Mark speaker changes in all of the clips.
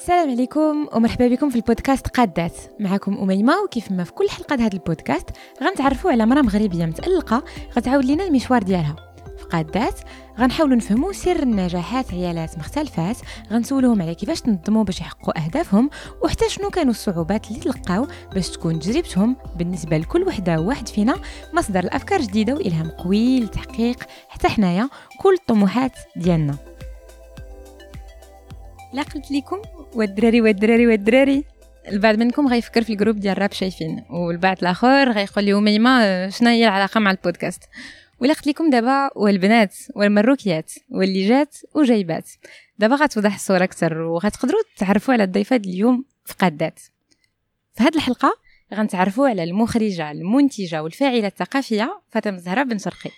Speaker 1: السلام عليكم ومرحبا بكم في البودكاست قادات معكم أميمة وكيف ما في كل حلقة هذا البودكاست غنتعرفوا على مرأة مغربية متألقة غتعاود لنا المشوار ديالها. في قادات غنحاولوا نفهموا سر النجاحات عيالات مختلفات غنسولوهم على كيفاش تنظموا باش يحققوا أهدافهم وحتى شنو كانوا الصعوبات اللي تلقاو باش تكون تجربتهم بالنسبة لكل وحدة وواحد فينا مصدر الافكار جديدة وإلهام قوي للتحقيق حتى حنايا كل الطموحات ديالنا. لا قلت لكم والدراري والدراري والدراري البعض منكم غيفكر في الجروب ديال راب شايفين والبعض الآخر غيقول لي ميمة شنو هي العلاقة مع البودكاست؟ ولا قلت لكم دابا والبنات والمروكيات واللي جات وجايبات. دابا غتوضح الصورة أكثر وغتقدروا تعرفوا على الضيفة اليوم في قادات. في هذه الحلقة غنتعرفوا على المخرجة المنتجة والفاعلة الثقافية فاطمة زهراء بن شرقي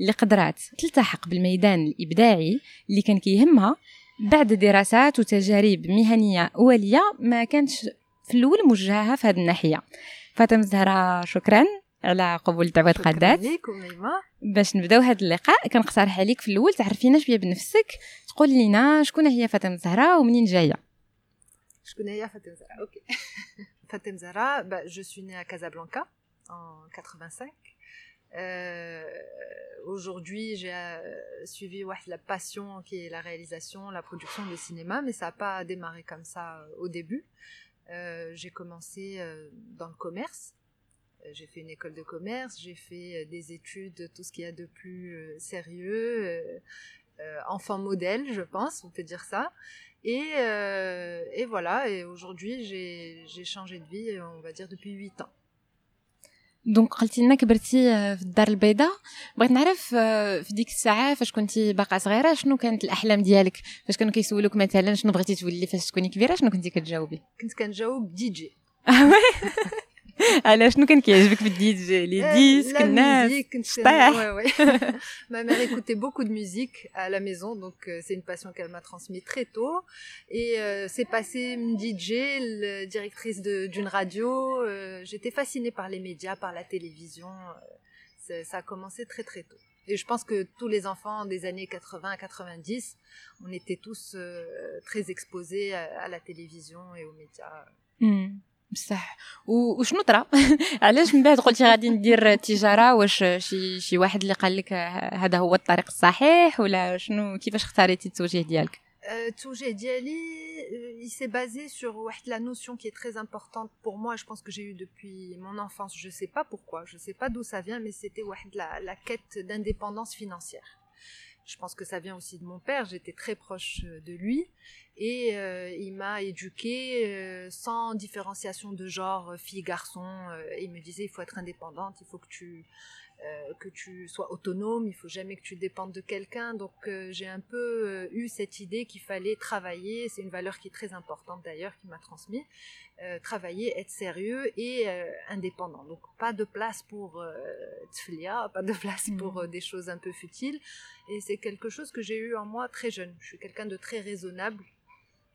Speaker 1: اللي قدرات تلتحق بالميدان الإبداعي اللي كان كيهمها بعد دراسات وتجارب مهنية أولية ما كانتش في الأول موجهة في هذه الناحية. فاطمة زهرة شكرا على قبول دعوة القادات. باش نبداو هذا اللقاء كنقترح عليك في الأول تعرفينا شوية بنفسك. تقول لنا شكون هي فاطمة زهرة ومنين جاية؟
Speaker 2: شكون هي فاطمة زهرة؟ أوكي. فاطمة زهرة je suis née كازابلانكا en 85 Aujourd'hui, j'ai euh, suivi la passion qui est la réalisation, la production de cinéma, mais ça n'a pas démarré comme ça euh, au début. Euh, j'ai commencé euh, dans le commerce. Euh, j'ai fait une école de commerce, j'ai fait euh, des études, tout ce qu'il y a de plus euh, sérieux, enfant modèle, je pense, on peut dire ça. Et, et voilà, et aujourd'hui j'ai changé de vie, on va dire depuis 8 ans.
Speaker 1: دونك قلتي لنا كبرتي في الدار البيضاء. بغيت نعرف في ديك الساعة فاش كنتي باقا صغيرة شنو كانت الأحلام ديالك؟ فاش كانوا كيسولوك مثلا شنو بغيتي تولي فاش تكوني كبيرة شنو كنتي كتجاوبي؟
Speaker 2: كنت كنجاوب دي جي.
Speaker 1: علاش شنو كان كيعجبك في الدي جي لي ديسك الناس
Speaker 2: ma mère écoutait beaucoup de musique à la maison donc euh, c'est une passion qu'elle m'a transmise très tôt et euh, c'est passé une DJ directrice d'une radio euh, j'étais fascinée par les médias par la télévision ça a commencé très très tôt et je pense que tous les enfants des années 80 à 90 on était tous très exposés à, la télévision et aux médias
Speaker 1: hmm. بصح وشنو طرا علاش من بعد قلتي غادي ندير التجاره واش شي شي واحد اللي قال لك هذا هو الطريق الصحيح ولا شنو كيفاش اختاريتي التوجيه ديالك
Speaker 2: التوجيه ديالي il s'est basé sur la notion qui est très importante pour moi je pense que j'ai eu depuis mon enfance je sais pas pourquoi je sais pas d'où ça vient mais c'était la, la quête d'indépendance financière je pense que ça vient aussi de mon père j'étais très proche de lui. Et euh, il m'a éduquée euh, sans différenciation de genre euh, fille garçon il me disait il faut être indépendante il faut que tu que tu sois autonome il faut jamais que tu dépendes de quelqu'un donc j'ai un peu eu cette idée qu'il fallait travailler c'est une valeur qui est très importante d'ailleurs qui m'a transmis travailler être sérieux et indépendant donc pas de place pour tflia pas de place pour mmh. des choses un peu futiles et c'est quelque chose que j'ai eu en moi très jeune je suis quelqu'un de très raisonnable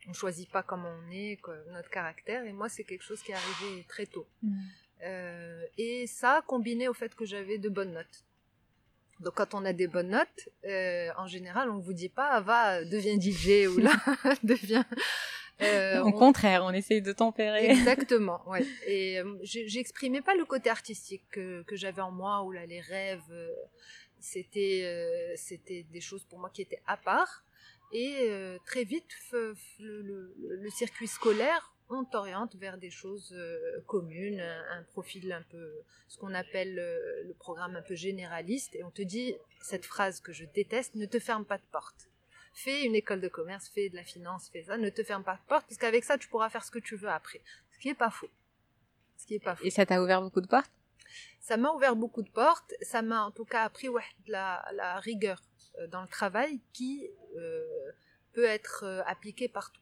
Speaker 2: on choisit pas comme on est, notre caractère. Et moi, c'est quelque chose qui est arrivé très tôt. Mm. Euh, et ça, combiné au fait que j'avais de bonnes notes. Donc, quand on a des bonnes notes, euh, en général, on vous dit pas, va, deviens DJ ou là, deviens.
Speaker 1: Euh, Au contraire, on essaye de tempérer.
Speaker 2: Exactement, ouais. Et euh, j'exprimais pas le côté artistique que, que j'avais en moi, ou là, les rêves, c'était, c'était des choses pour moi qui étaient à part. Et très vite, le, le, le, circuit scolaire, on t'oriente vers des choses euh, communes, un, profil un peu, ce qu'on appelle euh, le programme un peu généraliste, et on te dit cette phrase que je déteste, ne te ferme pas de porte. Fais une école de commerce, fais de la finance, fais ça, ne te ferme pas de porte, parce qu'avec ça, tu pourras faire ce que tu veux après. Ce qui est pas faux.
Speaker 1: Ce qui est pas faux. Et ça t'a ouvert beaucoup de portes?
Speaker 2: Ça m'a ouvert beaucoup de portes, ça m'a en tout cas appris ouais, la, la rigueur euh, dans le travail qui euh, peut être euh, appliqué partout,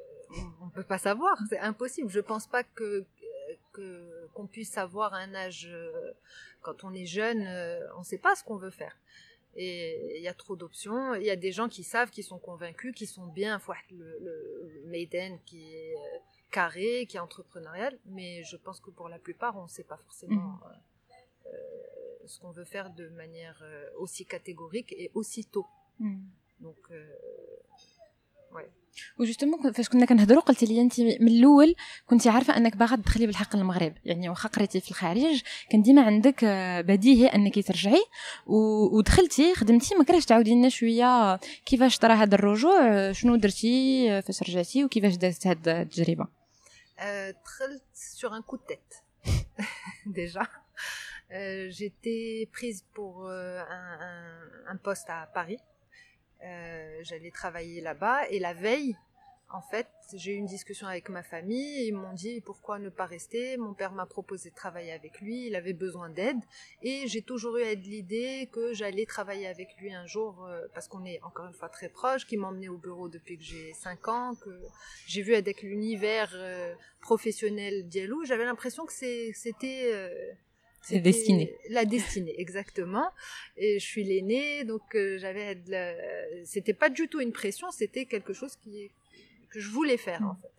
Speaker 2: on ne peut pas savoir, c'est impossible. Je pense pas que qu'on puisse savoir à un âge euh, quand on est jeune, euh, on ne sait pas ce qu'on veut faire. Et il y a trop d'options. Il y a des gens qui savent, qui sont convaincus, qui sont bien. Le, le, Maiden qui est euh, carré, qui est entrepreneurial. Mais je pense que pour la plupart, on ne sait pas forcément mmh. ce qu'on veut faire de manière aussi catégorique et aussi tôt. Mmh. Donc.
Speaker 1: وجوستومون فاش كنا كنهضروا قلتي لي انت من الأول كنتي عارفة أنك باغا تدخلي بالحق المغرب. يعني واخا قريتي في الخارج كان ديما عندك آه، بديهي أنك ترجعي. ودخلتي خدمتي ما كرهتش تعاودي لنا شوية كيفاش طرا هذا الرجوع شنو درتي فاش رجعتي وكيفاش دازت هذه التجربة؟
Speaker 2: دخلت sur un coup de tête. Déjà. Euh, j'étais prise pour euh, un, un, un poste à Paris. Euh, j'allais travailler là-bas et la veille, en fait, j'ai eu une discussion avec ma famille. Ils m'ont dit pourquoi ne pas rester? Mon père m'a proposé de travailler avec lui. Il avait besoin d'aide. Et j'ai toujours eu l'idée que j'allais travailler avec lui un jour, euh, parce qu'on est encore une fois très proches, qui m'emmenait au bureau depuis que j'ai 5 ans, que j'ai vu avec l'univers euh, professionnel d'Yalou. J'avais l'impression que c'était...
Speaker 1: C'est destiné.
Speaker 2: La destinée, exactement. Et je suis l'aînée, donc euh, j'avais. C'était pas du tout une pression, c'était quelque chose qui que je voulais faire en mm. fait.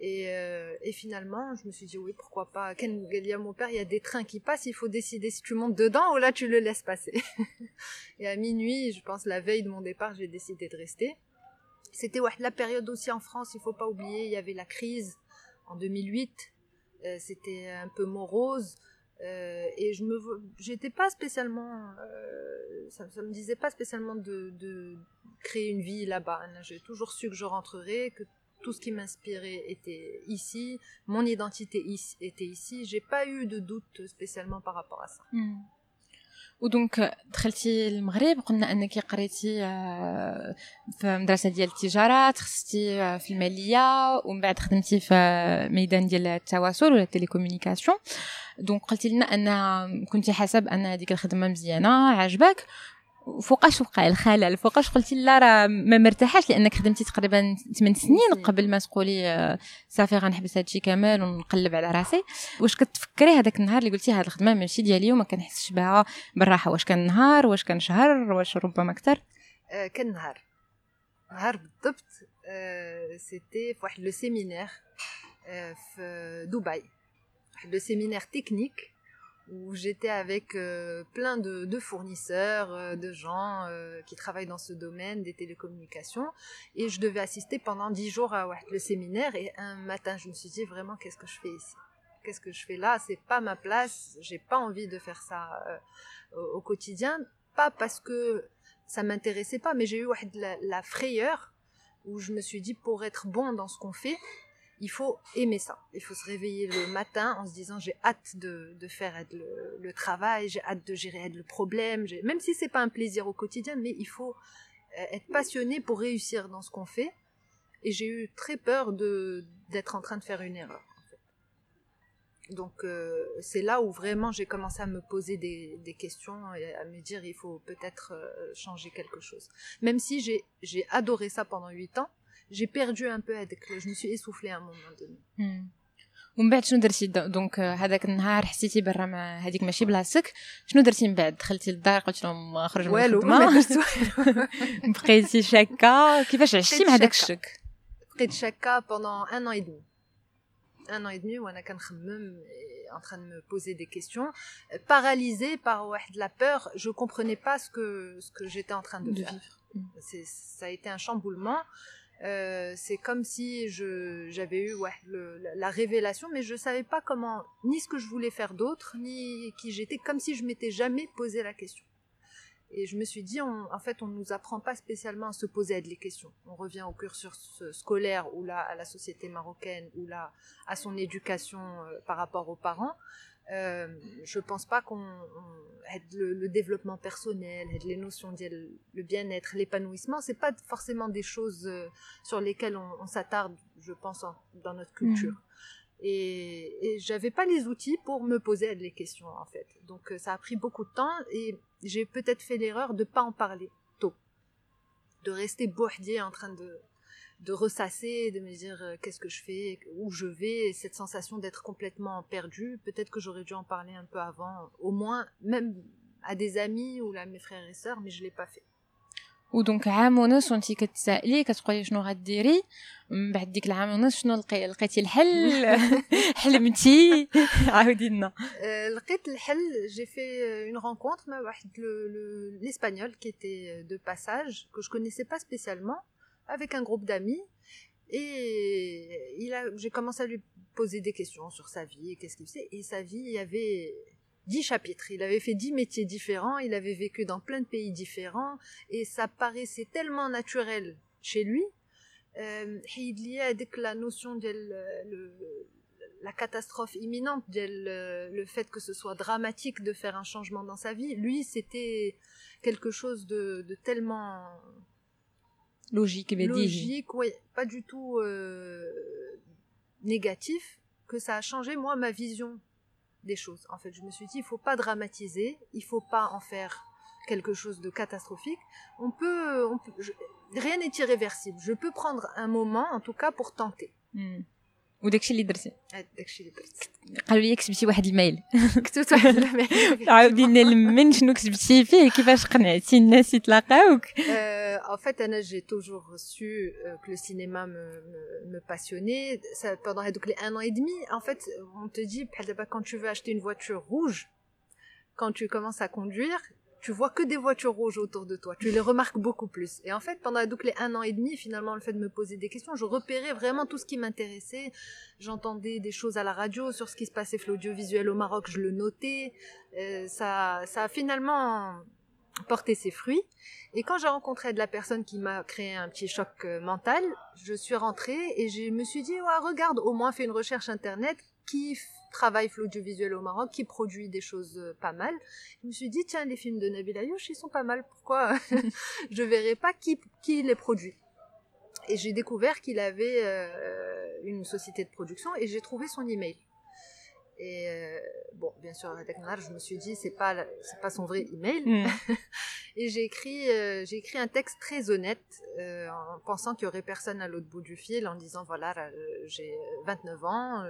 Speaker 2: Et, euh, et, finalement, je me suis dit oui, pourquoi pas. Ken Galia, mon père, il y a des trains qui passent, il faut décider si tu montes dedans ou là tu le laisses passer. et à minuit, je pense la veille de mon départ, j'ai décidé de rester. C'était ouais, la période aussi en France, il faut pas oublier, il y avait la crise en 2008. Euh, c'était un peu morose. Euh, et je me j'étais pas spécialement euh, ça, ça me disait pas spécialement de, de créer une vie là-bas j'ai toujours su que je rentrerais que tout ce qui m'inspirait était ici mon identité était ici j'ai pas eu de doute spécialement par rapport à ça mm.
Speaker 1: ودونك دخلتي المغرب قلنا انك قريتي في مدرسه ديال التجاره تخصصتي في الماليه ومن بعد خدمتي في ميدان ديال التواصل ولا التليكومونيكاسيون دونك قلتي لنا أن كنتي حسب أن هذيك الخدمة مزيانة عجبك فوقاش وقع الخلل؟ فوقاش قلتي لا راه ما مرتاحاش لأنك خدمتي تقريبا 8 سنين قبل ما تقولي آه، صافي غنحبس هادشي كامل ونقلب على راسي. واش كتفكري هذاك النهار اللي قلتي هاد الخدمة ماشي ديالي وما كنحسش بها بالراحة؟ واش كان نهار؟ واش كان شهر؟ واش ربما أكثر؟
Speaker 2: آه كان نهار. نهار بالضبط آه سيتي في واحد لو سيمينير آه في دبي. de séminaires techniques où j'étais avec euh, plein de, fournisseurs, euh, de gens euh, qui travaillent dans ce domaine des télécommunications. Et je devais assister pendant dix jours à le séminaire. Et un matin, je me suis dit vraiment, qu'est-ce que je fais ici? Qu'est-ce que je fais là? C'est pas ma place. J'ai pas envie de faire ça au quotidien. Pas parce que ça m'intéressait pas, mais j'ai eu la frayeur où je me suis dit, pour être bon dans ce qu'on fait, il faut aimer ça. Il faut se réveiller le matin en se disant j'ai hâte de, faire le, travail, j'ai hâte de gérer le problème, même si c'est pas un plaisir au quotidien, mais il faut euh, être passionné pour réussir dans ce qu'on fait. Et j'ai eu très peur d'être en train de faire une erreur. Donc euh, c'est là où vraiment j'ai commencé à me poser des, des, questions et à me dire il faut peut-être euh, changer quelque chose. Même si j'ai adoré ça pendant huit ans, j'ai perdu un peu هذاك je me suis essoufflée à un moment donné
Speaker 1: ومن بعد شنو درتي دونك هذاك النهار حسيتي برا ما هذيك ماشي بلاصتك شنو درتي من بعد دخلتي للدار قلت لهم خرج من
Speaker 2: والو ما درت
Speaker 1: بقيتي شاكه كيفاش عشتي مع داك الشك
Speaker 2: بقيت شاكه pendant un an et demi un an et demi وانا كنخمم en train de me poser des questions paralysée par la peur je comprenais pas ce que ce que j'étais en train de, de faire c'est ça a été un chamboulement euh, c'est comme si j'avais eu ouais, la, révélation, mais je savais pas comment, ni ce que je voulais faire d'autre, ni qui j'étais, comme si je m'étais jamais posé la question. Et je me suis dit, en fait, on ne nous apprend pas spécialement à se poser les questions. On revient au cursus scolaire ou là à la société marocaine ou là à son éducation euh, par rapport aux parents. Euh, je pense pas qu'on le, le, développement personnel, les notions de le bien-être, l'épanouissement, c'est pas forcément des choses euh, sur lesquelles on, on s'attarde, je pense, dans notre culture. Mmh. Et, et j'avais pas les outils pour me poser les questions en fait. Donc euh, ça a pris beaucoup de temps et j'ai peut-être fait l'erreur de pas en parler tôt, de rester bourdier en train de de ressasser, de me dire euh, qu'est-ce que je fais, où je vais, cette sensation d'être complètement perdue. Peut-être que j'aurais dû en parler un peu avant, au moins même à des amis ou à mes frères et sœurs, mais je l'ai pas fait.
Speaker 1: ودونك عام ونص وانت كتسائلي كتقولي شنو غديري من بعد ديك العام ونص شنو لقيتي الحل حلمتي عاودي لنا
Speaker 2: لقيت الحل جي في اون رونكونتر مع واحد l'espagnol qui était de passage que je connaissais pas spécialement avec un groupe d'amis et il a j'ai commencé à lui poser des questions sur sa vie et qu'est-ce qu'il faisait et sa vie il y avait dix chapitres. Il avait fait dix métiers différents, il avait vécu dans plein de pays différents, et ça paraissait tellement naturel chez lui. Euh, il y a la notion de la catastrophe imminente, le, le fait que ce soit dramatique de faire un changement dans sa vie. Lui, c'était quelque chose de tellement
Speaker 1: logique,
Speaker 2: logique, oui, pas du tout euh, négatif, que ça a changé moi ma vision des choses. En fait, je me suis dit, il faut pas dramatiser, il faut pas en faire quelque chose de catastrophique. On peut, on peut rien n'est irréversible. Je peux prendre un moment, en tout cas, pour tenter.
Speaker 1: Hmm. وداكشي اللي درتي
Speaker 2: داكشي اللي درت
Speaker 1: قالوا لي كتبتي واحد الميل
Speaker 2: كتبت واحد الميل
Speaker 1: عاودي لنا المن شنو كتبتي فيه كيفاش قنعتي الناس يتلاقاوك
Speaker 2: en fait Anna j'ai toujours su que le cinéma me, passionnait ça, pendant les un an et demi en fait on te dit quand tu veux acheter une voiture rouge quand tu commences à conduire tu vois que des voitures rouges autour de toi. Tu les remarques beaucoup plus. Et en fait, pendant les un an et demi, finalement, le fait de me poser des questions, je repérais vraiment tout ce qui m'intéressait. J'entendais des choses à la radio sur ce qui se passait l'audiovisuel au Maroc, je le notais. Euh, ça, ça a finalement porté ses fruits. Et quand j'ai rencontré de la personne qui m'a créé un petit choc euh, mental, je suis rentrée et je me suis dit, ouais, regarde, au moins fais une recherche internet qui travaille l'audiovisuel au Maroc, qui produit des choses euh, pas mal. Je me suis dit, tiens, les films de Nabil Ayouch, ils sont pas mal, pourquoi je verrais pas qui, qui les produit? Et j'ai découvert qu'il avait euh, une société de production et j'ai trouvé son email. Et euh, bon, bien sûr, je me suis dit, c'est pas, c'est pas son vrai email. Mm. et j'ai écrit, j'ai écrit un texte très honnête, en pensant qu'il y aurait personne à l'autre bout du fil, en disant, voilà, j'ai 29 ans,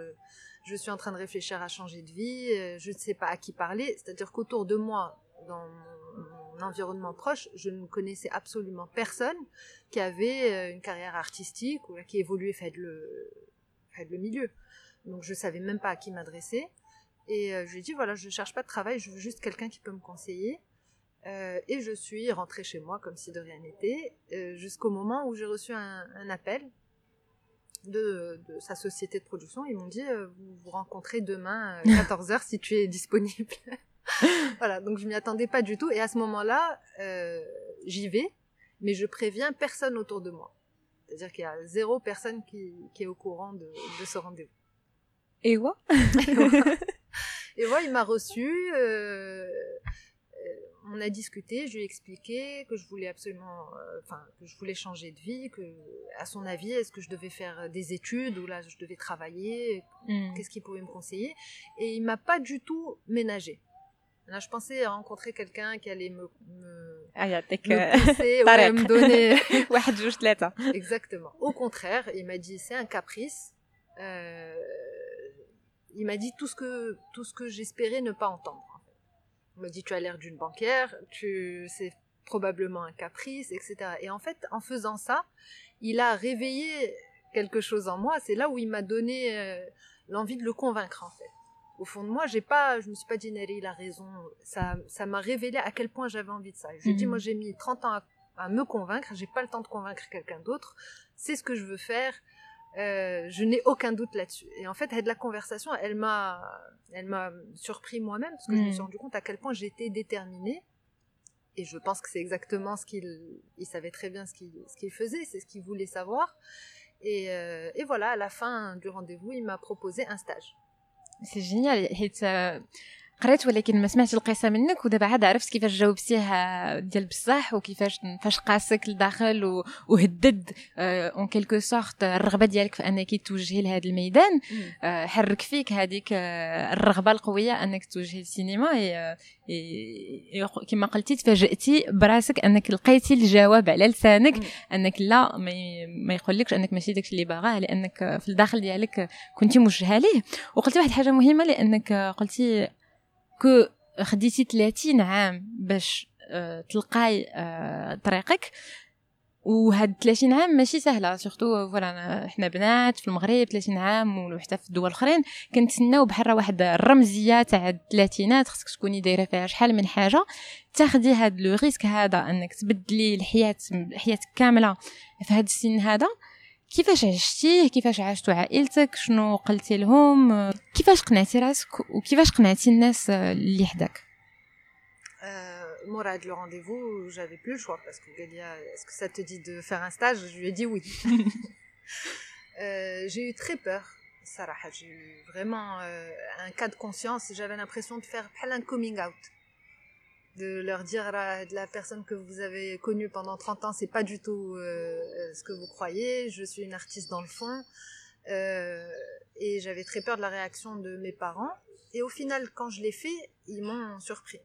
Speaker 2: je suis en train de réfléchir à changer de vie, euh, je ne sais pas à qui parler. C'est-à-dire qu'autour de moi, dans mon environnement proche, je ne connaissais absolument personne qui avait euh, une carrière artistique ou qui évoluait fait le, fait le milieu. Donc je savais même pas à qui m'adresser. Et euh, je lui ai dit, voilà, je ne cherche pas de travail, je veux juste quelqu'un qui peut me conseiller. et je suis rentrée chez moi comme si de rien n'était, jusqu'au moment où j'ai reçu un appel de, sa société de production. Ils m'ont dit euh, vous vous rencontrez demain 14h euh, si tu es disponible. voilà, donc je m'y attendais pas du tout. Et à ce moment-là, euh, j'y vais, mais je préviens personne autour de moi. C'est-à-dire qu'il y a zéro personne qui, est au courant de, ce rendez-vous.
Speaker 1: Et moi
Speaker 2: Et moi, il m'a reçu on a discuté, je lui ai expliqué que je voulais absolument, euh, enfin, que je voulais changer de vie, que, à son avis, est-ce que je devais faire des études ou là, je devais travailler, hmm. qu'est-ce qu'il pouvait me conseiller. Et il m'a pas du tout ménagé. Là, je pensais rencontrer quelqu'un qui allait me, me,
Speaker 1: ah, me
Speaker 2: pousser, ouais, me donner.
Speaker 1: Exactement.
Speaker 2: Au contraire, il m'a dit, c'est un caprice. Euh, il m'a dit tout ce que, tout ce que j'espérais ne pas entendre. On me dit tu as l'air d'une banquière, tu c'est probablement un caprice, etc. Et en fait, en faisant ça, il a réveillé quelque chose en moi. C'est là où il m'a donné euh, l'envie de le convaincre en fait. Au fond de moi, j'ai pas, je me suis pas dit Nelly, il a raison. Ça, ça m'a révélé à quel point j'avais envie de ça. Je lui ai dit, mhm. moi j'ai mis 30 ans à, à me convaincre, j'ai pas le temps de convaincre quelqu'un d'autre. C'est ce que je veux faire. Euh, je n'ai aucun doute là-dessus. Et en fait, la conversation, elle m'a, elle m'a surpris moi-même parce que je me suis mm. rendu compte à quel point j'étais déterminée. Et je pense que c'est exactement ce qu'il, il savait très bien ce qu'il, ce qu'il faisait, c'est ce qu'il voulait savoir. Et, euh, et, voilà, à la fin du rendez-vous, il m'a proposé un stage.
Speaker 1: C'est génial. قريت ولكن ما سمعتش القصة منك ودابا عاد عرفت كيفاش جاوبتيه ديال بصح وكيفاش فاش قاسك لداخل وهدد اون كيلكو سورت الرغبة ديالك في أنك توجهي لهذا الميدان. آه، حرك فيك هذيك آه، الرغبة القوية أنك توجهي للسينما كما قلتي تفاجأتي براسك أنك لقيتي الجواب على لسانك. أنك لا ما يقولكش أنك ماشي داكشي اللي باغاه لأنك في الداخل ديالك كنتي موجهة ليه. وقلتي واحد الحاجة مهمة لأنك قلتي كو خديتي 30 عام باش آه، تلقاي آه، طريقك. وهاد 30 عام ماشي سهلة سورتو فوالا حنا بنات في المغرب 30 عام وحتى في الدول الأخرين كنتسناو بحال واحد الرمزية تاع الثلاثينات خصك تكوني دايرة فيها شحال من حاجة. تاخدي هاد لو ريسك هذا أنك تبدلي الحياة حياتك كاملة في هاد السن هذا. كيفاش عشتيه كيفاش عاشتوا عائلتك شنو قلتي لهم كيفاش قنعتي راسك وكيفاش قنعتي الناس اللي حداك
Speaker 2: Morad le rendez-vous, j'avais plus le choix parce que Galia, est-ce que ça te dit de faire un stage Je lui ai dit oui. euh, j'ai eu très peur, Sarah. J'ai eu vraiment euh, un cas de conscience. J'avais l'impression de faire un coming out de leur dire à la, personne que vous avez connue pendant 30 ans, c'est pas du tout euh, ce que vous croyez. Je suis une artiste dans le fond. Euh, et j'avais très peur de la réaction de mes parents. Et au final, quand je l'ai fait, ils m'ont surpris.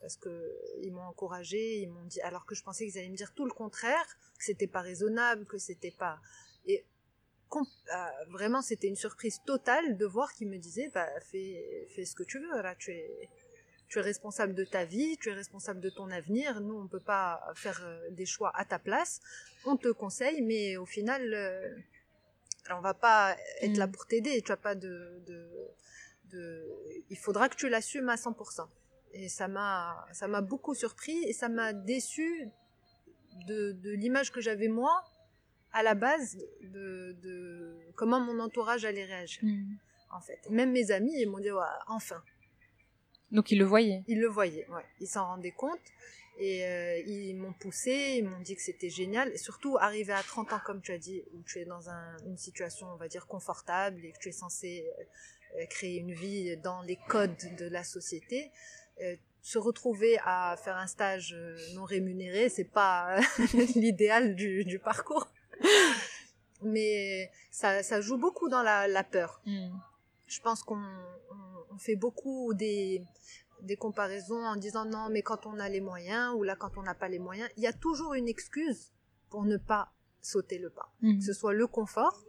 Speaker 2: Parce que ils m'ont encouragé, ils m'ont dit, alors que je pensais qu'ils allaient me dire tout le contraire, que c'était pas raisonnable, que c'était pas. Et euh, vraiment, c'était une surprise totale de voir qu'ils me disaient, bah, fais, fais ce que tu veux, là, tu es, tu es responsable de ta vie, tu es responsable de ton avenir. Nous, on ne peut pas faire euh, des choix à ta place. On te conseille, mais au final, on euh, on va pas être là mm. pour t'aider. Tu as pas de, de, il faudra que tu l'assumes à 100%. Et ça m'a, ça m'a beaucoup surpris et ça m'a déçu de, de l'image que j'avais moi à la base de, de, comment mon entourage allait réagir. Mm. En fait, même mes amis, ils m'ont dit enfin
Speaker 1: donc ils le voyaient
Speaker 2: Ils le voyaient, ouais. Ils s'en rendaient compte. Et euh, ils m'ont poussé, ils m'ont dit que c'était génial. Et surtout, arriver à 30 ans, comme tu as dit, où tu es dans une situation, on va dire, confortable et que tu es censé euh, créer une vie dans les codes de la société, euh, se retrouver à faire un stage non rémunéré, c'est pas l'idéal du, parcours. Mais ça, ça, joue beaucoup dans la, peur. Hmm. Je pense qu'on on fait beaucoup des, des comparaisons en disant non, mais quand on a les moyens, ou là, quand on n'a pas les moyens, il y a toujours une excuse pour ne pas sauter le pas. Mhm. Que ce soit le confort,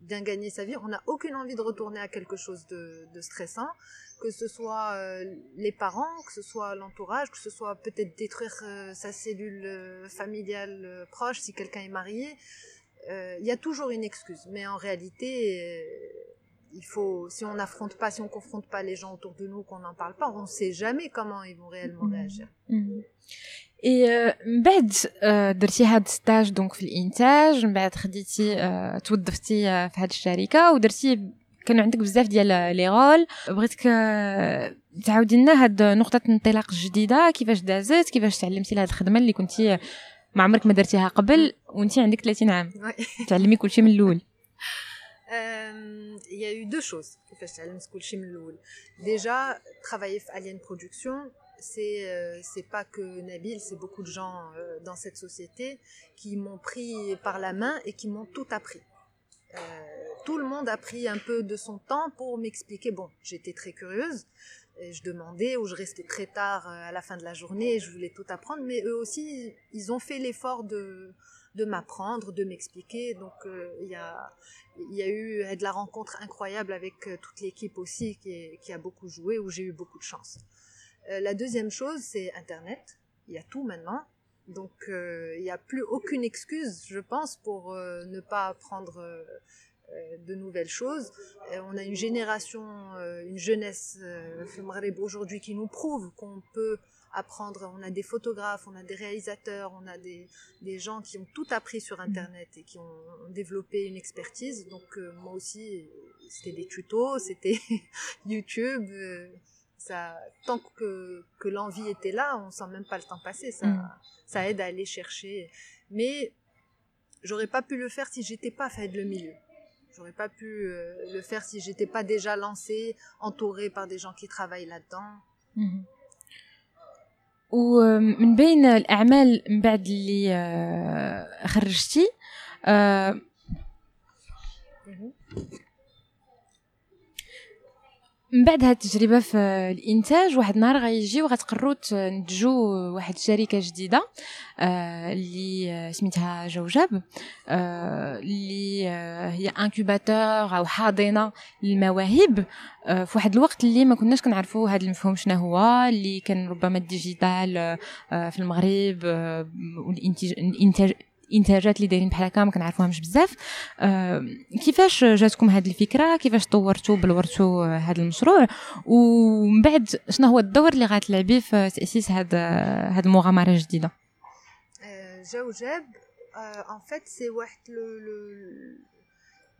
Speaker 2: bien gagner sa vie, on n'a aucune envie de retourner à quelque chose de, stressant, que ce soit euh, les parents, que ce soit l'entourage, que ce soit peut-être détruire euh, sa cellule euh, familiale proche si quelqu'un est marié. Il y a toujours une excuse, mais en réalité, il faut, si on n'affronte pas, si on confronte pas les gens autour de nous, qu'on n'en parle pas, on ne sait jamais comment ils vont réellement mm-hmm. réagir.
Speaker 1: Et من بعد درتي هاد ستاج دونك في الإنتاج من بعد خديتي توظفتي في هاد الشركة ودرتي كانوا عندك بزاف ديال لي رول. بغيتك تعاودي لنا هاد نقطة انطلاق جديدة كيفاش دازت كيفاش تعلمتي لهاد الخدمة اللي كنتي ما عمرك ما درتيها قبل وانت عندك 30 عام. تعلمي كلشي من الأول.
Speaker 2: euh, il y a eu deux choses. Déjà, travailler à Alien Production, c'est euh, pas que Nabil, c'est beaucoup de gens euh, dans cette société qui m'ont pris par la main et qui m'ont tout appris. tout le monde a pris un peu de son temps pour m'expliquer. Bon, j'étais très curieuse, je demandais ou je restais très tard à la fin de la journée, je voulais tout apprendre, mais eux aussi, ils ont fait l'effort de de m'apprendre, de m'expliquer. Donc il y a y a eu de la rencontre incroyable avec euh, toute l'équipe aussi qui, qui, a beaucoup joué, où j'ai eu beaucoup de chance. Euh, la deuxième chose, c'est Internet. Il y a tout maintenant. Donc euh, il n'y a plus aucune excuse, je pense, pour ne pas apprendre de nouvelles choses. on a une génération, une jeunesse aujourd'hui qui nous prouve qu'on peut apprendre. On a des photographes, on a des réalisateurs, on a des, des gens qui ont tout appris sur mm. Internet et qui ont, développé une expertise. Donc euh, moi aussi, c'était des tutos, c'était YouTube. Euh, ça, tant que, que l'envie était là, on sent même pas le temps passer. Ça, mm. ça aide à aller chercher. Mais j'aurais pas pu le faire si j'étais pas fait de le milieu. J'aurais pas pu euh, le faire si j'étais pas déjà lancée, entourée par des gens qui travaillent là-dedans.
Speaker 1: ومن بين الأعمال من بعد اللي آه، خرجتي آه، من بعد هاد التجربة في الإنتاج واحد النهار غيجي وغتقرروا تنتجوا واحد الشركة جديدة آه، اللي سميتها جوجاب آه، اللي آه، هي انكوباتور أو حاضنة للمواهب في واحد الوقت اللي ما كناش كنعرفوا هذا المفهوم شنو هو اللي كان ربما الديجيتال في المغرب والانتاج الانتاجات اللي دايرين بحال هكا ما كنعرفوهمش بزاف. آه كيفاش جاتكم هذه الفكرة؟ كيفاش طورتوا بلورتوا هذا المشروع؟ ومن بعد شنو هو الدور اللي غتلعبي في تأسيس هذا هذه المغامرة الجديدة؟
Speaker 2: جوجاب en fait c'est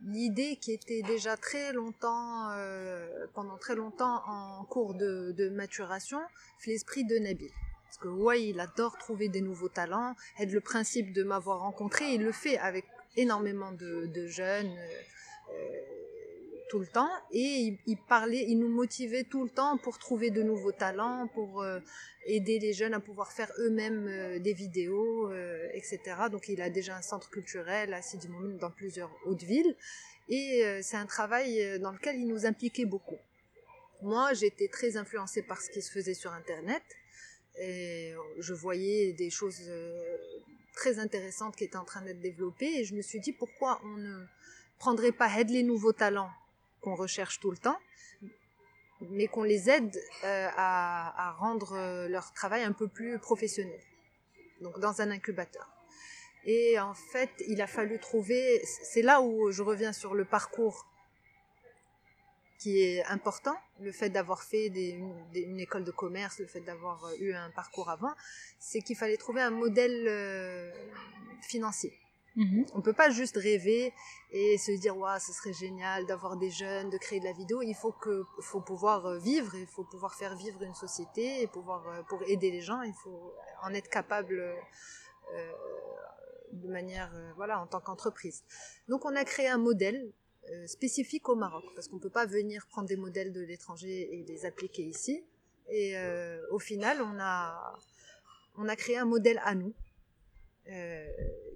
Speaker 2: l'idée qui était déjà très longtemps euh, pendant très longtemps en cours de, de maturation l'esprit de Nabil. Parce que ouais, il adore trouver des nouveaux talents. Et le principe de m'avoir rencontré, il le fait avec énormément de, jeunes euh, euh tout le temps. Et il, parlait, il nous motivait tout le temps pour trouver de nouveaux talents, pour euh, aider les jeunes à pouvoir faire eux-mêmes des vidéos, etc. Donc il a déjà un centre culturel à Sidi Moumoun dans plusieurs hautes villes. Et c'est un travail dans lequel il nous impliquait beaucoup. Moi, j'étais très influencée par ce qui se faisait sur Internet. Et je voyais des choses euh, très intéressantes qui étaient en train d'être développées et je me suis dit pourquoi on ne prendrait pas aide les nouveaux talents qu'on recherche tout le temps, mais qu'on les aide euh, à, à, rendre euh, leur travail un peu plus professionnel. Donc dans un incubateur. Et en fait, il a fallu trouver, c'est là où je reviens sur le parcours qui est important, le fait d'avoir fait des, une, une, école de commerce, le fait d'avoir euh, eu un parcours avant, c'est qu'il fallait trouver un modèle euh, financier. Mmh. On peut pas juste rêver et se dire ouais, ce serait génial d'avoir des jeunes, de créer de la vidéo. Il faut que, faut pouvoir euh, vivre, il faut pouvoir faire vivre une société et pouvoir pour aider les gens, il faut en être capable euh, de manière voilà en tant qu'entreprise. Donc on a créé un modèle euh, spécifique au Maroc, parce qu'on ne peut pas venir prendre des modèles de l'étranger et les appliquer ici. Et euh, au final, on a, on a créé un modèle à nous, euh,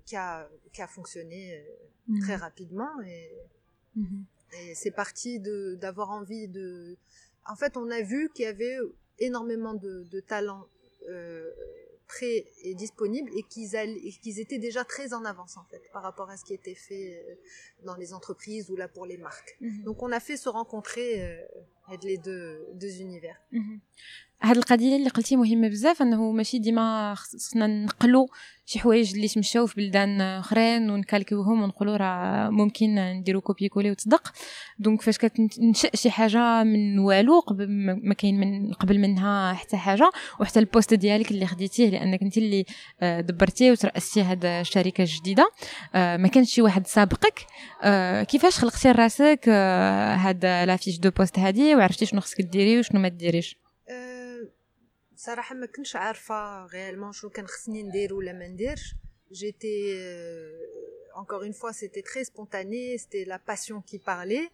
Speaker 2: qui, a, qui a fonctionné mmh. très rapidement. Et, mmh. et c'est parti d'avoir envie de... En fait, on a vu qu'il y avait énormément de, de talents prêts et disponibles et qu'ils qu étaient déjà très en avance en fait par rapport à ce qui était fait euh, dans les entreprises ou là pour les marques. -hmm. Donc on a fait se rencontrer deux, deux univers. Mm -hmm.
Speaker 1: هاد القضية اللي قلتي مهمة بزاف أنه ماشي ديما خصنا نقلو شي حوايج اللي تمشاو في بلدان أخرين ونكالكيوهم ونقولوا راه ممكن نديرو كوبي كولي وتصدق. دونك فاش كتنشا شي حاجة من والو ما كاين من قبل منها حتى حاجة. وحتى البوست ديالك اللي خديتيه لأنك انت اللي آه، دبرتيه وتراستي هاد الشركة الجديدة. آه، ما كانش شي واحد سابقك. آه، كيفاش خلقتي لراسك هاد لافيش دو بوست هادي؟ وعرفتي شنو خصك ديري وشنو ما ديريش
Speaker 2: صراحه ما كنتش عارفه غيالمون شنو كان خصني ندير ولا ما نديرش j'étais euh, encore une fois c'était très spontané c'était la passion qui parlait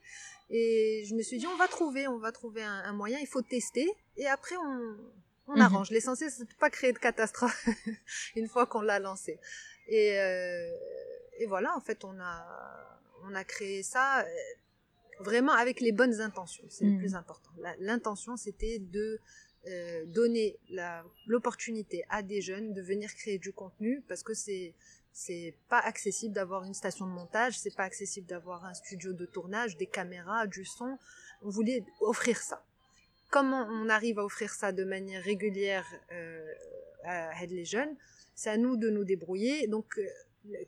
Speaker 2: et je me suis dit on va trouver on va trouver un, un moyen il faut tester et après on on mm -hmm. arrange l'essentiel c'est de pas créer de catastrophe une fois qu'on l'a lancé et euh, et voilà en fait on a on a créé ça euh, vraiment avec les bonnes intentions c'est mmh. le plus important l'intention c'était de euh, donner l'opportunité à des jeunes de venir créer du contenu parce que c'est c'est pas accessible d'avoir une station de montage, c'est pas accessible d'avoir un studio de tournage, des caméras, du son. On voulait offrir ça. Comment on arrive à offrir ça de manière régulière euh, à, les jeunes? C'est à nous de nous débrouiller. Donc euh,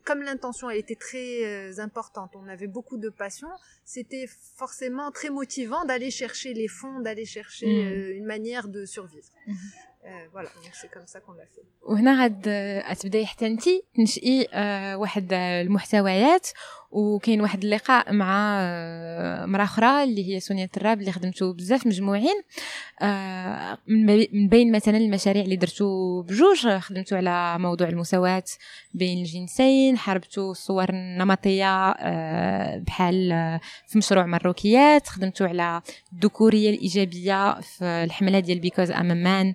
Speaker 2: comme l'intention a été très euh, importante, on avait beaucoup de passion, c'était forcément très motivant d'aller chercher les fonds, d'aller chercher mmh. euh, une manière de survivre. Mmh. فوالا سي كوم سا كون fait
Speaker 1: وهنا غاد تبداي حتى انت تنشئي واحد المحتويات وكاين واحد اللقاء مع مرا أخرى اللي هي سونيا التراب اللي خدمتو بزاف مجموعين من بين مثلا المشاريع اللي درتو بجوج خدمتو على موضوع المساواة بين الجنسين حاربتو الصور النمطية بحال في مشروع مروكيات خدمتو على الذكورية الإيجابية في الحملة ديال بيكوز ام مان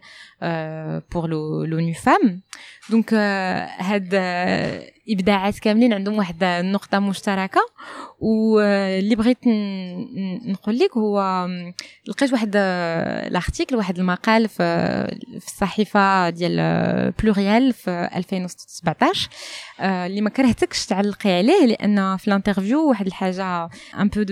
Speaker 1: بور لونو فام دونك هاد إبداعات كاملين عندهم واحد النقطة مشتركة. واللي بغيت نقول لك هو لقيت واحد لارتيكل واحد المقال في الصحيفة ديال بلوريال في 2017 اللي ما كرهتكش تعلقي عليه لأن في الانترفيو واحد الحاجة ان بو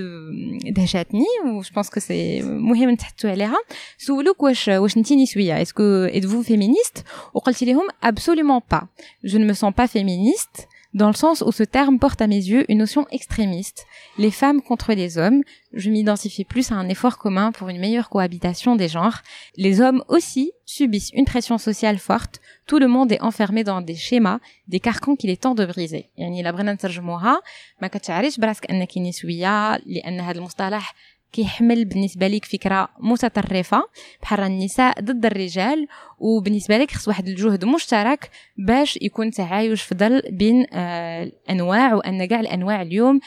Speaker 1: دهشاتني و جو بونس كو سي مهم نتحدثوا عليها. سولوك واش واش انت نسويه اسكو vous féministe؟ وقلتي لهم absolument pas. Je ne me sens pas féministe. dans le sens où ce terme porte à mes yeux une notion extrémiste. Les femmes contre les hommes, je m'identifie plus à un effort commun pour une meilleure cohabitation des genres. Les hommes aussi subissent une pression sociale forte. Tout le monde est enfermé dans des schémas, des carcans qu'il est temps de briser. يعني لا بغينا نترجموها ما كتعرفش براسك انك نسويه لان هذا المصطلح كيحمل بالنسبة لك فكرة متطرفة. بحال النساء ضد الرجال وبالنسبة لك خص واحد الجهد مشترك باش يكون تعايش في ظل بين آه الانواع وأن كاع الأنواع اليوم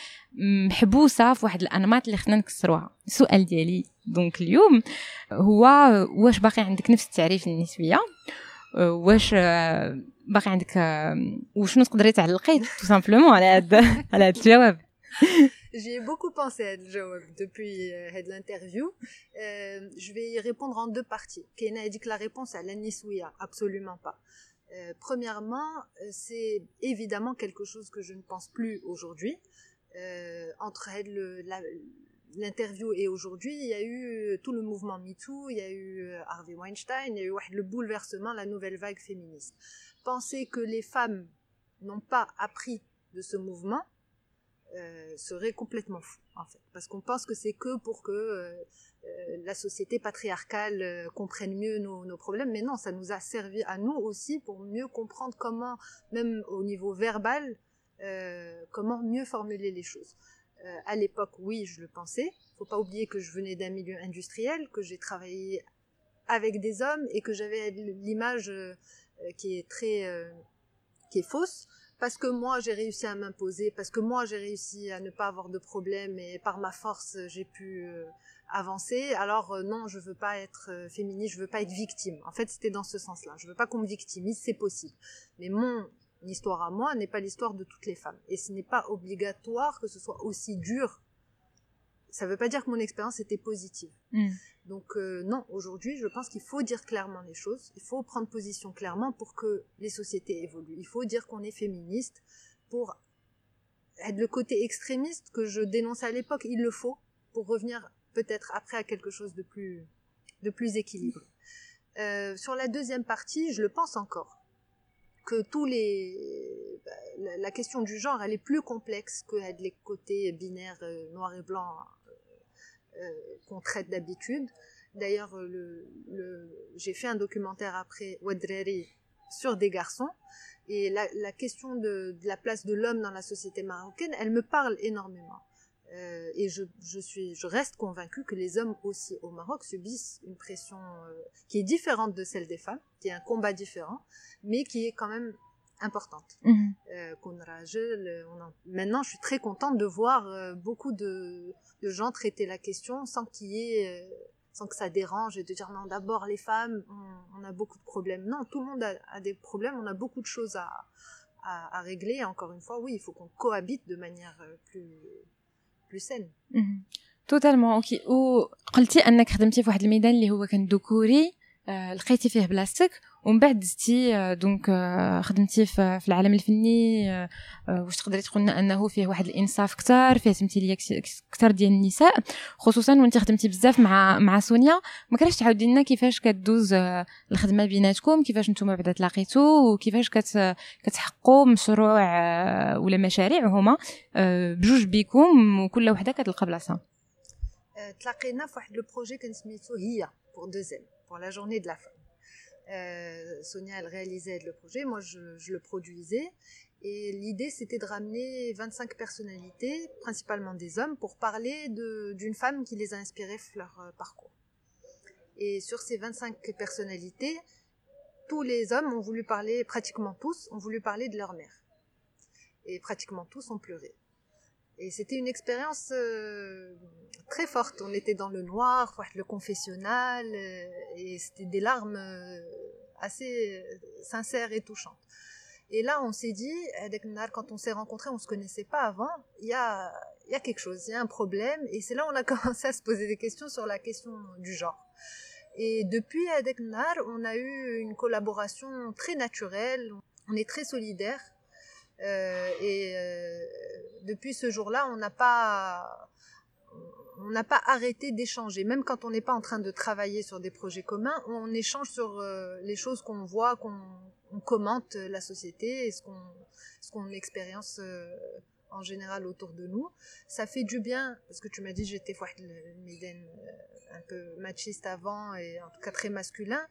Speaker 1: محبوسة في واحد الأنماط اللي خصنا نكسروها. السؤال ديالي دونك اليوم هو واش باقي عندك نفس التعريف النسويه آه، واش آه، باقي عندك آه، وشنو تقدري تعلقي؟ تو سامبلومون على هذا على هذا الجواب.
Speaker 2: J'ai beaucoup pensé à depuis euh, l'interview. Euh, je vais y répondre en deux parties. Kena a dit que la réponse à l'Anisouya, absolument pas. Euh, premièrement, c'est évidemment quelque chose que je ne pense plus aujourd'hui. entre l'interview et aujourd'hui, il y a eu tout le mouvement MeToo, il y a eu Harvey Weinstein, il y a eu le bouleversement, la nouvelle vague féministe. Penser que les femmes n'ont pas appris de ce mouvement, euh, serait complètement fou, en fait. Parce qu'on pense que c'est que pour que euh, euh, la société patriarcale comprenne mieux nos, nos, problèmes. Mais non, ça nous a servi à nous aussi pour mieux comprendre comment, même au niveau verbal, comment mieux formuler les choses. à l'époque, oui, je le pensais. Faut pas oublier que je venais d'un milieu industriel, que j'ai travaillé avec des hommes et que j'avais l'image qui est très qui est fausse parce que moi j'ai réussi à m'imposer, parce que moi j'ai réussi à ne pas avoir de problème et par ma force j'ai pu euh, avancer. Alors euh, non, je veux pas être euh, féministe, je veux pas être victime. En fait, c'était dans ce sens-là. Je veux pas qu'on me victimise, c'est possible. Mais mon histoire à moi n'est pas l'histoire de toutes les femmes et ce n'est pas obligatoire que ce soit aussi dur. Ça veut pas dire que mon expérience était positive. Mm. Donc euh, non, aujourd'hui, je pense qu'il faut dire clairement les choses, il faut prendre position clairement pour que les sociétés évoluent. Il faut dire qu'on est féministe pour être le côté extrémiste que je dénonçais à l'époque, il le faut pour revenir peut-être après à quelque chose de plus équilibré. Euh, sur la deuxième partie, je le pense encore que tous bah, la, question du genre elle est plus complexe que les côtés binaires euh, noir et blanc qu'on traite d'habitude. D'ailleurs, le, le, j'ai fait un documentaire après Ouadrari sur des garçons et la, question de, la place de l'homme dans la société marocaine, elle me parle énormément. Euh, et je, suis, je reste convaincue que les hommes aussi au Maroc subissent une pression euh, qui est différente de celle des femmes, qui est un combat différent, mais qui est quand même importante. Mhm. Euh, maintenant, je suis très contente de voir euh, beaucoup de, de, gens traiter la question sans qu'il y ait, euh, sans que ça dérange et de dire non, d'abord les femmes, on, a beaucoup de problèmes. Non, tout le monde a, des problèmes, on a beaucoup de choses à, à, à régler. encore une fois, oui, il faut qu'on cohabite de manière plus, plus saine.
Speaker 1: Mhm. Totalement. Ok. وقلتي انك خدمتي في واحد الميدان اللي هو كان ذكوري لقيتي فيه بلاصتك ومن بعد دزتي دونك خدمتي في العالم الفني واش تقدري تقول انه فيه واحد الانصاف كثار فيه تمثيليه كثر ديال النساء خصوصا وانت خدمتي بزاف مع مع سونيا ما كرهتش تعاودي لنا كيفاش كدوز الخدمة بيناتكم كيفاش نتوما بعدا تلاقيتوا وكيفاش كت كتحققوا مشروع ولا مشاريع هما بجوج بيكم وكل وحدة كتلقى بلاصة
Speaker 2: تلاقينا في واحد لو بروجي كان سميتو هي بور دوزيام pour la journée de la femme. Euh, Sonia, elle réalisait le projet, moi je, je le produisais. Et l'idée, c'était de ramener 25 personnalités, principalement des hommes, pour parler d'une femme qui les a inspirés leur euh, parcours. Et sur ces 25 personnalités, tous les hommes ont voulu parler, pratiquement tous, ont voulu parler de leur mère. Et pratiquement tous ont pleuré. Et c'était une expérience euh, très forte. On était dans le noir, le confessionnal, euh, et c'était des larmes assez sincères et touchantes. Et là, on s'est dit, quand on s'est rencontrés, on se connaissait pas avant, il y a, y a quelque chose, il y a un problème. Et c'est là on a commencé à se poser des questions sur la question du genre. Et depuis Adeknar, on a eu une collaboration très naturelle, on est très solidaires. Euh, et euh, depuis ce jour-là, on n'a pas, on n'a pas arrêté d'échanger. Même quand on n'est pas en train de travailler sur des projets communs, on échange sur euh, les choses qu'on voit, qu'on on commente la société et ce qu'on qu'on expérience en général autour de nous. Ça fait du bien parce que tu m'as dit j'étais euh, un peu machiste avant et en tout cas très masculin.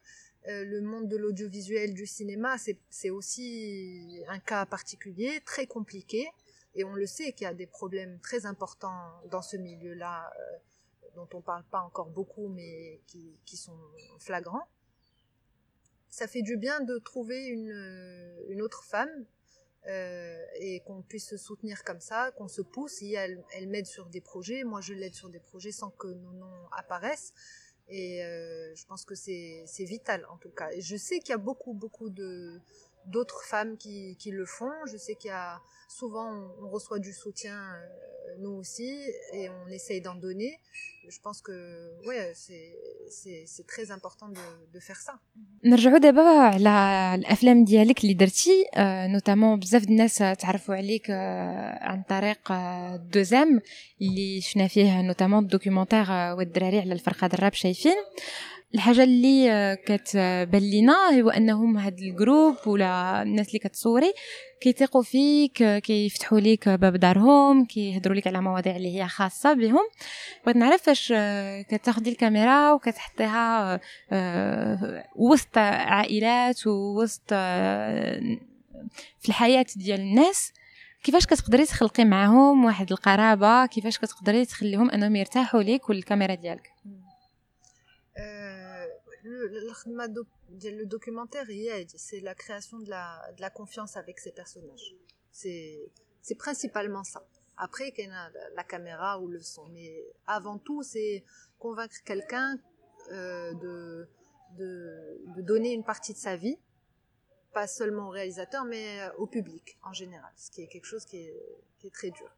Speaker 2: Euh, le monde de l'audiovisuel, du cinéma, c'est aussi un cas particulier, très compliqué. Et on le sait qu'il y a des problèmes très importants dans ce milieu-là, dont on parle pas encore beaucoup, mais qui, sont flagrants ça fait du bien de trouver une, une autre femme euh, et qu'on puisse se soutenir comme ça, qu'on se pousse. Elle m'aide sur des projets, moi je l'aide sur des projets sans que nos noms apparaissent. Et euh, je pense que c'est vital en tout cas. Je sais qu'il y a beaucoup, beaucoup de d'autres femmes qui, qui le font. Je sais qu'il y a souvent on, reçoit du soutien euh, nous aussi et on essaye d'en donner. Je pense que ouais c'est c'est c'est très important de de faire ça.
Speaker 1: نرجعوا دابا على الافلام ديالك اللي درتي نوتامون بزاف الناس تعرفوا عليك عن طريق دوزام اللي شفنا فيه نوتامون الدوكيومونتير والدراري على الفرقه الراب شايفين الحاجة اللي كتبان لينا هو أنهم هاد الجروب ولا الناس اللي كتصوري كيثيقوا فيك كيفتحوا ليك باب دارهم كيهضروا لك على مواضيع اللي هي خاصة بهم. بغيت نعرف فاش كتاخدي الكاميرا وكتحطيها وسط عائلات ووسط في الحياة ديال الناس. كيفاش كتقدري تخلقي معاهم واحد القرابة؟ كيفاش كتقدري تخليهم أنهم يرتاحوا ليك والكاميرا ديالك؟
Speaker 2: Le, documentaire c'est la création de la, confiance avec ces personnages. C'est principalement ça. Après, qu'il y a la caméra ou le son. Mais avant tout, c'est convaincre quelqu'un euh, de, donner une partie de sa vie, pas seulement au réalisateur, mais euh, au public en général, ce qui est quelque chose qui est, très dur.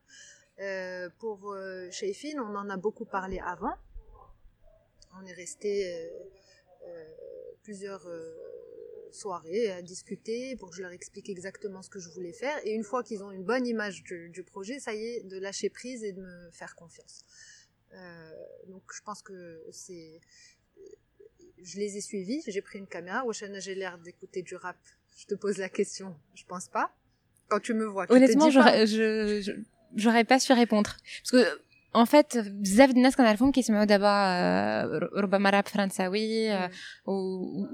Speaker 2: Euh, pour euh, on en a beaucoup parlé avant. On est resté plusieurs euh, soirées à discuter pour que je leur explique exactement ce que je voulais faire. Et une fois qu'ils ont une bonne image du, projet, ça y est, de lâcher prise et de me faire confiance. Euh, donc je pense que c'est... Je les ai suivis, j'ai pris une caméra. Oshana, j'ai l'air d'écouter du rap. Je te pose la question, je pense pas. Quand tu me vois,
Speaker 1: honnêtement, j'aurais pas su répondre parce que en fait بزاف الناس كنعرفهم كيسمعوا دابا ربما راب فرنساوي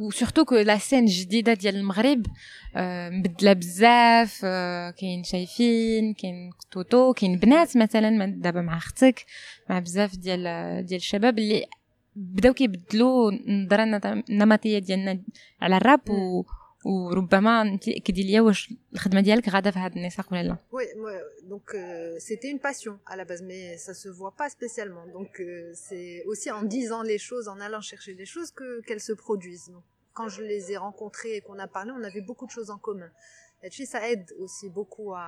Speaker 1: و سورتو كو لا سين جديده ديال المغرب مبدله بزاف كاين شايفين كاين توتو كاين بنات مثلا دابا مع أختك مع بزاف ديال ديال الشباب اللي بداو كيبدلوا النظره النمطيه ديالنا على الراب و وربما انت كدي ليا واش الخدمه ديالك غاده في هذا النساق ولا لا
Speaker 2: وي دونك سيتي اون باسيون à la base mais ça se voit pas spécialement donc euh, c'est aussi en disant les choses en allant chercher les choses que qu'elles se produisent donc, quand je les ai rencontrées et qu'on a parlé on avait beaucoup de choses en commun et ça aide aussi beaucoup à,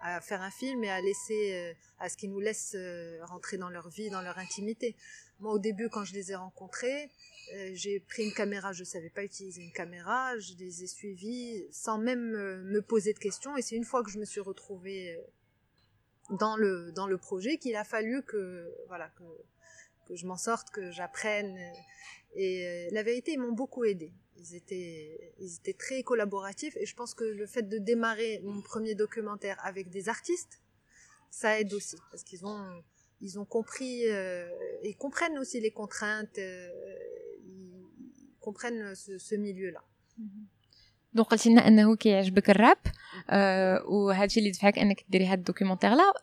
Speaker 2: à faire un film et à laisser euh, à ce qu'ils nous laissent euh, rentrer dans leur vie dans leur intimité moi au début quand je les ai rencontrés euh, j'ai pris une caméra, je savais pas utiliser une caméra, je les ai suivis sans même me poser de questions et c'est une fois que je me suis retrouvée dans le dans le projet qu'il a fallu que voilà que que je m'en sorte, que j'apprenne et la vérité ils m'ont beaucoup aidé Ils étaient ils étaient très collaboratifs et je pense que le fait de démarrer mon premier documentaire avec des artistes ça aide aussi parce qu'ils ont ils ont compris euh, et comprennent aussi les contraintes comprennent ce, ce milieu-là.
Speaker 1: دونك قلتي لنا انه كيعجبك الراب آه وهذا الشيء اللي دفعك انك ديري هذا الدوكيومونتير لا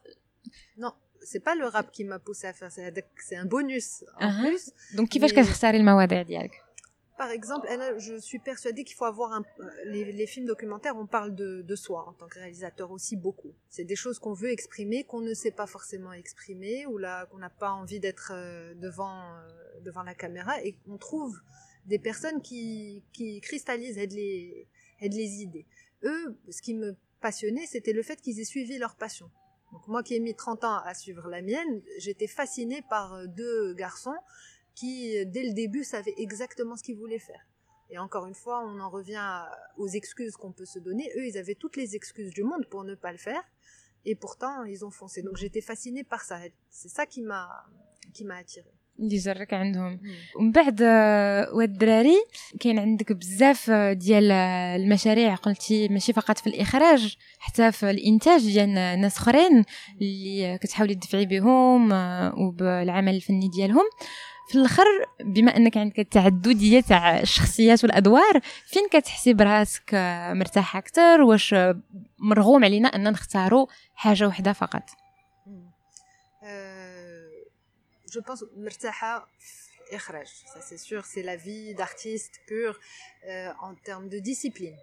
Speaker 2: Non, c'est pas le rap qui m'a poussé à faire ça, c'est un bonus en
Speaker 1: Uh-huh.
Speaker 2: plus.
Speaker 1: دونك كيفاش
Speaker 2: Mais-
Speaker 1: كتختاري المواضيع ديالك
Speaker 2: par exemple, je suis persuadée qu'il faut avoir un. Les, les films documentaires, on parle de, soi en tant que réalisateur aussi beaucoup. C'est des choses qu'on veut exprimer, qu'on ne sait pas forcément exprimer, ou là qu'on n'a pas envie d'être euh, devant euh, devant la caméra, et on trouve des personnes qui qui cristallisent aident les les idées. Eux, ce qui me passionnait, c'était le fait qu'ils aient suivi leur passion. Donc moi qui ai mis 30 ans à suivre la mienne, j'étais fascinée par euh, deux garçons qui, euh, dès le début, savaient exactement ce qu'ils voulaient faire. Et encore une fois, on en revient à- aux excuses qu'on peut se donner. Eux, ils avaient toutes les excuses du monde pour ne pas le faire. Et pourtant, ils ont foncé. Donc j'étais fascinée par ça. C'est ça qui m'a qui m'a attirée.
Speaker 1: اللي جرك عندهم ومن بعد آه، واد الدراري كاين عندك بزاف آه، ديال آه، المشاريع قلتي ماشي فقط في الاخراج حتى في الانتاج ديال ناس اخرين اللي آه، كتحاولي تدفعي بهم آه، وبالعمل الفني ديالهم في الاخر بما انك عندك التعدديه تاع الشخصيات والادوار فين كتحسي براسك آه، مرتاحه اكثر واش آه، مرغوم علينا ان نختاروا حاجه واحده فقط
Speaker 2: Euh, je pense مرتاحة في إخراج. Ça c'est sûr, c'est la vie d'artiste pure euh, en termes de discipline.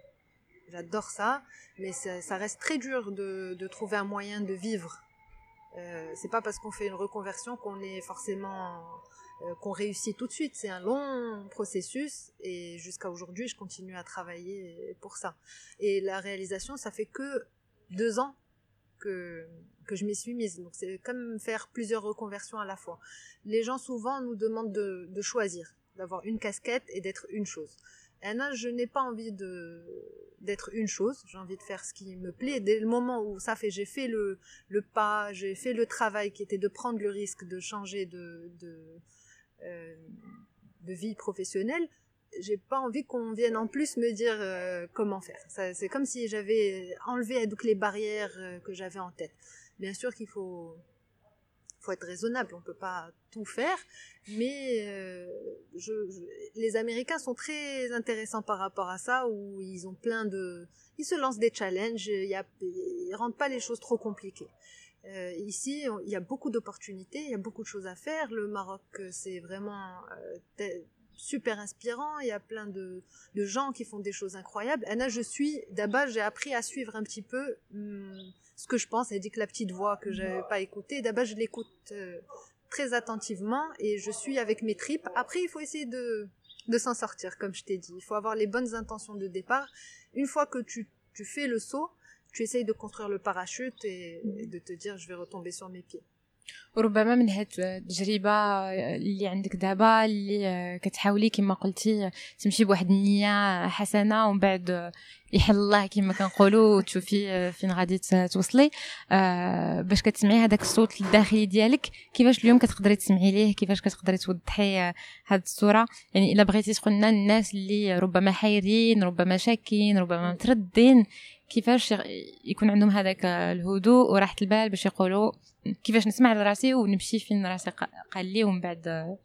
Speaker 2: J'adore ça, mais ça, ça reste très dur de, de trouver un moyen de vivre. Euh, c'est pas parce qu'on fait une reconversion qu'on est forcément euh, qu'on réussit tout de suite. C'est un long processus et jusqu'à aujourd'hui, je continue à travailler pour ça. Et la réalisation, ça fait que deux ans que que je m'y suis mise. Donc c'est comme faire plusieurs reconversions à la fois. Les gens souvent nous demandent de, de choisir, d'avoir une casquette et d'être une chose. Et là, je n'ai pas envie de d'être une chose. J'ai envie de faire ce qui me plaît. Dès le moment où ça fait, j'ai fait le le pas, j'ai fait le travail qui était de prendre le risque de changer de de euh, de vie professionnelle. J'ai pas envie qu'on vienne en plus me dire euh, comment faire. C'est comme si j'avais enlevé toutes les barrières euh, que j'avais en tête. Bien sûr qu'il faut faut être raisonnable, on peut pas tout faire, mais euh, les Américains sont très intéressants par rapport à ça, où ils ont plein de, ils se lancent des challenges, ils rendent pas les choses trop compliquées. Euh, ici, on- il y a beaucoup d'opportunités, il y a beaucoup de choses à faire. Le Maroc, euh, c'est vraiment euh, super inspirant. Il y a plein de, de gens qui font des choses incroyables. Anna, je suis, d'abord, j'ai appris à suivre un petit peu hum, ce que je pense. Elle dit que la petite voix que j'avais pas écoutée, d'abord, je l'écoute euh, très attentivement et je suis avec mes tripes. Après, il faut essayer de, de s'en sortir, comme je t'ai dit. Il faut avoir les bonnes intentions de départ. Une fois que tu, tu fais le saut, tu essayes de construire le parachute et, et de te dire, je vais retomber sur mes pieds.
Speaker 1: وربما من هاد التجربة اللي عندك دابا اللي كتحاولي كما قلتي تمشي بواحد النية حسنة ومن بعد يحل الله كما كنقولوا وتشوفي فين غادي توصلي. آه، باش كتسمعي هذاك الصوت الداخلي ديالك كيفاش اليوم كتقدري تسمعي ليه كيفاش كتقدري توضحي آه، هاد الصورة. يعني إلا بغيتي تقول لنا الناس اللي ربما حايرين ربما شاكين ربما متردين كيفاش يكون عندهم هذاك الهدوء وراحه البال باش يقولوا كيفاش نسمع لراسي ونمشي فين راسي قا- قال لي ومن بعد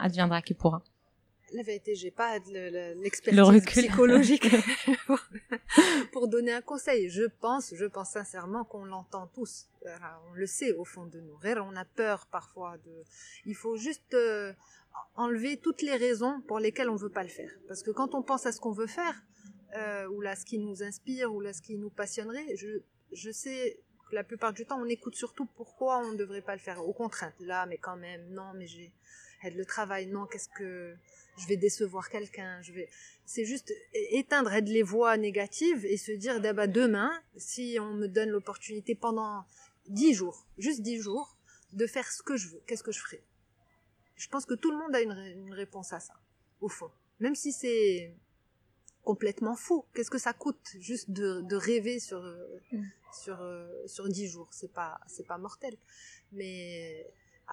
Speaker 1: ادفيندرا كي بوغا
Speaker 2: La vérité, j'ai pas de- le- le-
Speaker 1: Le
Speaker 2: l'expertise
Speaker 1: recul.
Speaker 2: psychologique pour, pour donner un conseil. Je pense, je pense sincèrement qu'on l'entend tous. Voilà, On le sait au fond de nous. Rire, On a peur parfois de. Il faut juste euh, enlever toutes les raisons pour lesquelles on veut pas le faire. Parce que quand on pense à ce qu'on veut faire, euh, ou là ce qui nous inspire, ou là ce qui nous passionnerait, je, je sais que la plupart du temps on écoute surtout pourquoi on ne devrait pas le faire. Aux contraintes. Là, mais quand même, non, mais j'ai le travail, non, qu'est-ce que je vais décevoir quelqu'un, je vais c'est juste éteindre les voix négatives et se dire bah, demain si on me donne l'opportunité pendant dix jours, juste dix jours de faire ce que je veux, qu'est-ce que je ferai? Je pense que tout le monde a une réponse à ça au fond, même si c'est complètement fou. Qu'est-ce que ça coûte juste de, de rêver sur
Speaker 1: Mm.
Speaker 2: sur euh, sur dix jours, c'est pas c'est pas mortel. Mais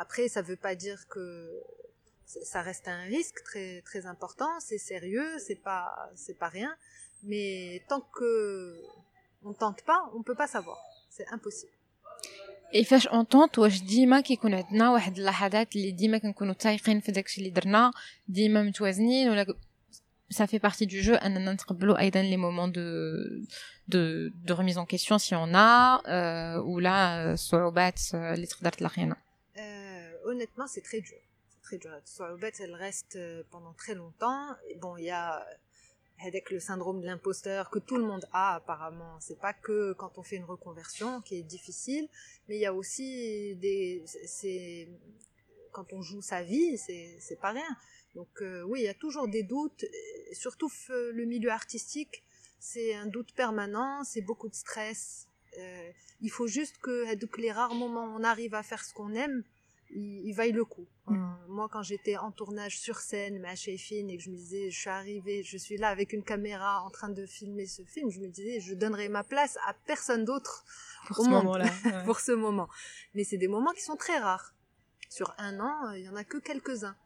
Speaker 2: après, ça veut pas dire que c- ça reste un risque très très important. C'est sérieux, c'est pas c'est pas rien. Mais tant que on tente pas, on peut pas savoir. C'est impossible.
Speaker 1: اي فاش اونطونت واش ديما كيكون عندنا واحد اللحظات اللي ديما كنكونوا تايقين في داكشي اللي درنا ديما متوازنين ولا ça fait partie du jeu. Les moments de, de remise en question si on a euh, ou là euh, euh les euh,
Speaker 2: honnêtement c'est très dur. C'est très dur. Elle reste euh, pendant très longtemps. Bon il y a avec le syndrome de l'imposteur que tout le monde a apparemment. C'est pas que quand on fait une reconversion qui est difficile mais il y a aussi des c'est quand on joue sa vie c'est c'est pas rien. Donc euh, oui, il y a toujours des doutes, surtout le milieu artistique, c'est un doute permanent, c'est beaucoup de stress. Euh, il faut juste que les rares moments où on arrive à faire ce qu'on aime, il, vaille le coup. Mm. Euh, moi, quand j'étais en tournage sur scène, ma fine, et que je me disais, je suis arrivée, je suis là avec une caméra en train de filmer ce film, je me disais, je donnerai ma place à personne d'autre
Speaker 1: pour ce moment-là.
Speaker 2: pour ce moment. Mais c'est des moments qui sont très rares. Sur un an, il y en a que quelques-uns.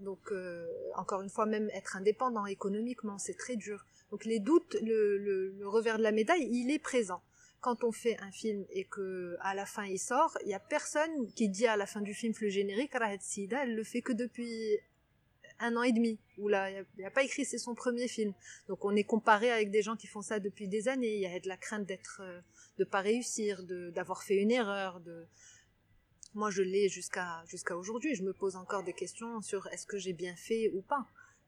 Speaker 2: Donc, euh, encore une fois, même être indépendant économiquement, c'est très dur. Donc, les doutes, le, le revers de la médaille, il est présent quand on fait un film et que à la fin il sort, il y a personne qui dit à la fin du film le générique, Rahed Sida, elle le fait que depuis un an et demi, ou là, il n'y a, pas écrit c'est son premier film. Donc on est comparé avec des gens qui font ça depuis des années. Il y a de la crainte d'être, euh, de pas réussir, d'avoir fait une erreur. De moi je l'ai jusqu'à jusqu'à aujourd'hui. Je me pose encore des questions sur est-ce que j'ai bien fait ou pas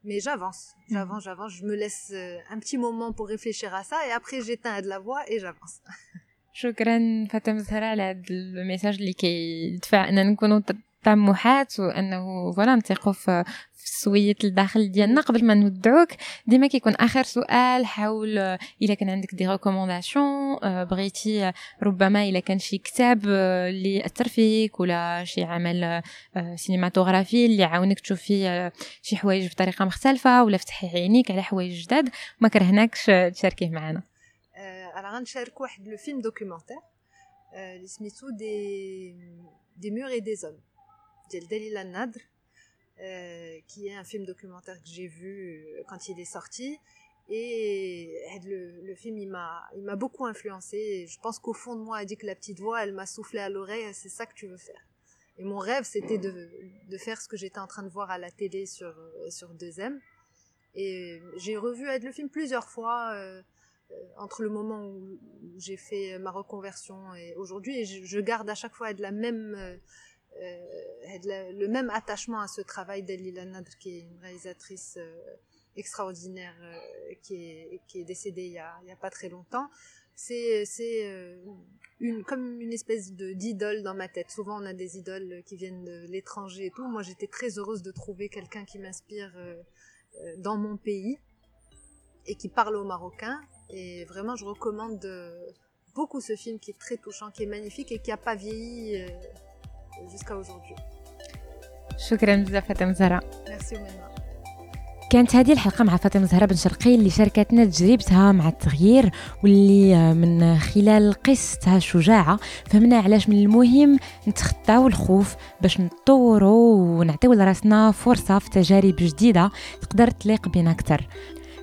Speaker 2: mais j'avance, mhm. j'avance, j'avance. Je me laisse euh, un petit moment pour réfléchir à ça et après j'éteins de la voix et j'avance.
Speaker 1: شكرا فاطمه زهراء على هذا الميساج اللي كيدفع اننا نكونوا طموحات وأنه فوالا نثقوا في السويت الداخل ديالنا قبل ما نودعوك. ديما كيكون آخر سؤال حول إلا كان عندك دي ريكومونداسيون بغيتي ربما إلا كان شي كتاب اللي اثر فيك ولا شي عمل سينماتوغرافي اللي عاونك تشوفي شي حوايج بطريقة مختلفة ولا فتحي عينيك على حوايج جداد. ما كرهناكش تشاركيه معنا.
Speaker 2: أنا غنشارك واحد لو فيلم دوكيومونتير اللي سميتو دي دي مور اي دي زوم ديال دليل النادر Euh, qui est un film documentaire que j'ai vu euh, quand il est sorti. Et le, le film, il m'a, il m'a beaucoup influencé. je pense qu'au fond de moi, elle dit que la petite voix, elle m'a soufflé à l'oreille, c'est ça que tu veux faire. Et mon rêve, c'était de, de faire ce que j'étais en train de voir à la télé sur, euh, sur 2M. Et j'ai revu le film plusieurs fois, euh, entre le moment où j'ai fait ma reconversion et aujourd'hui. Et je, je, garde à chaque fois de la même, euh, le même attachement à ce travail d'Elila Nadr, qui est une réalisatrice euh, extraordinaire, euh, qui, est, décédée il y a, pas très longtemps. C'est, une, comme une espèce d'idole dans ma tête. Souvent, on a des idoles qui viennent de l'étranger et tout. Moi, j'étais très heureuse de trouver quelqu'un qui m'inspire dans mon pays et qui parle au marocain. Et vraiment, je recommande beaucoup ce film qui est très touchant, qui est magnifique et qui n'a pas vieilli jusqu'à aujourd'hui.
Speaker 1: شكرا بزاف فاطمة زهراء
Speaker 2: ميرسي
Speaker 1: كانت هذه الحلقة مع فاطمة زهرة بن شرقي اللي شاركتنا تجربتها مع التغيير واللي من خلال قصتها الشجاعة فهمنا علاش من المهم نتخطاو الخوف باش نطوروا ونعطيو لراسنا فرصة في تجارب جديدة. تقدر تليق بنا أكثر.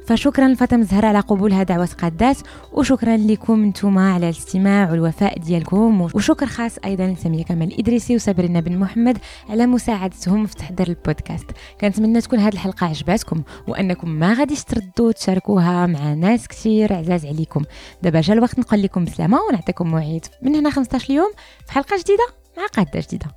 Speaker 1: فشكرا لفاطمه الزهراء على قبولها دعوه قادات وشكرا لكم نتوما على الاستماع والوفاء ديالكم. وشكر خاص أيضا لسمية كمال الادريسي وسابرنا بن محمد على مساعدتهم في تحضير البودكاست. كنتمنى تكون هذه الحلقة عجباتكم وأنكم ما غاديش تردوا تشاركوها مع ناس كثير عزاز عليكم. دابا جا الوقت نقول لكم بسلامة ونعطيكم موعد. من هنا 15 يوم في حلقة جديدة مع قادة جديدة.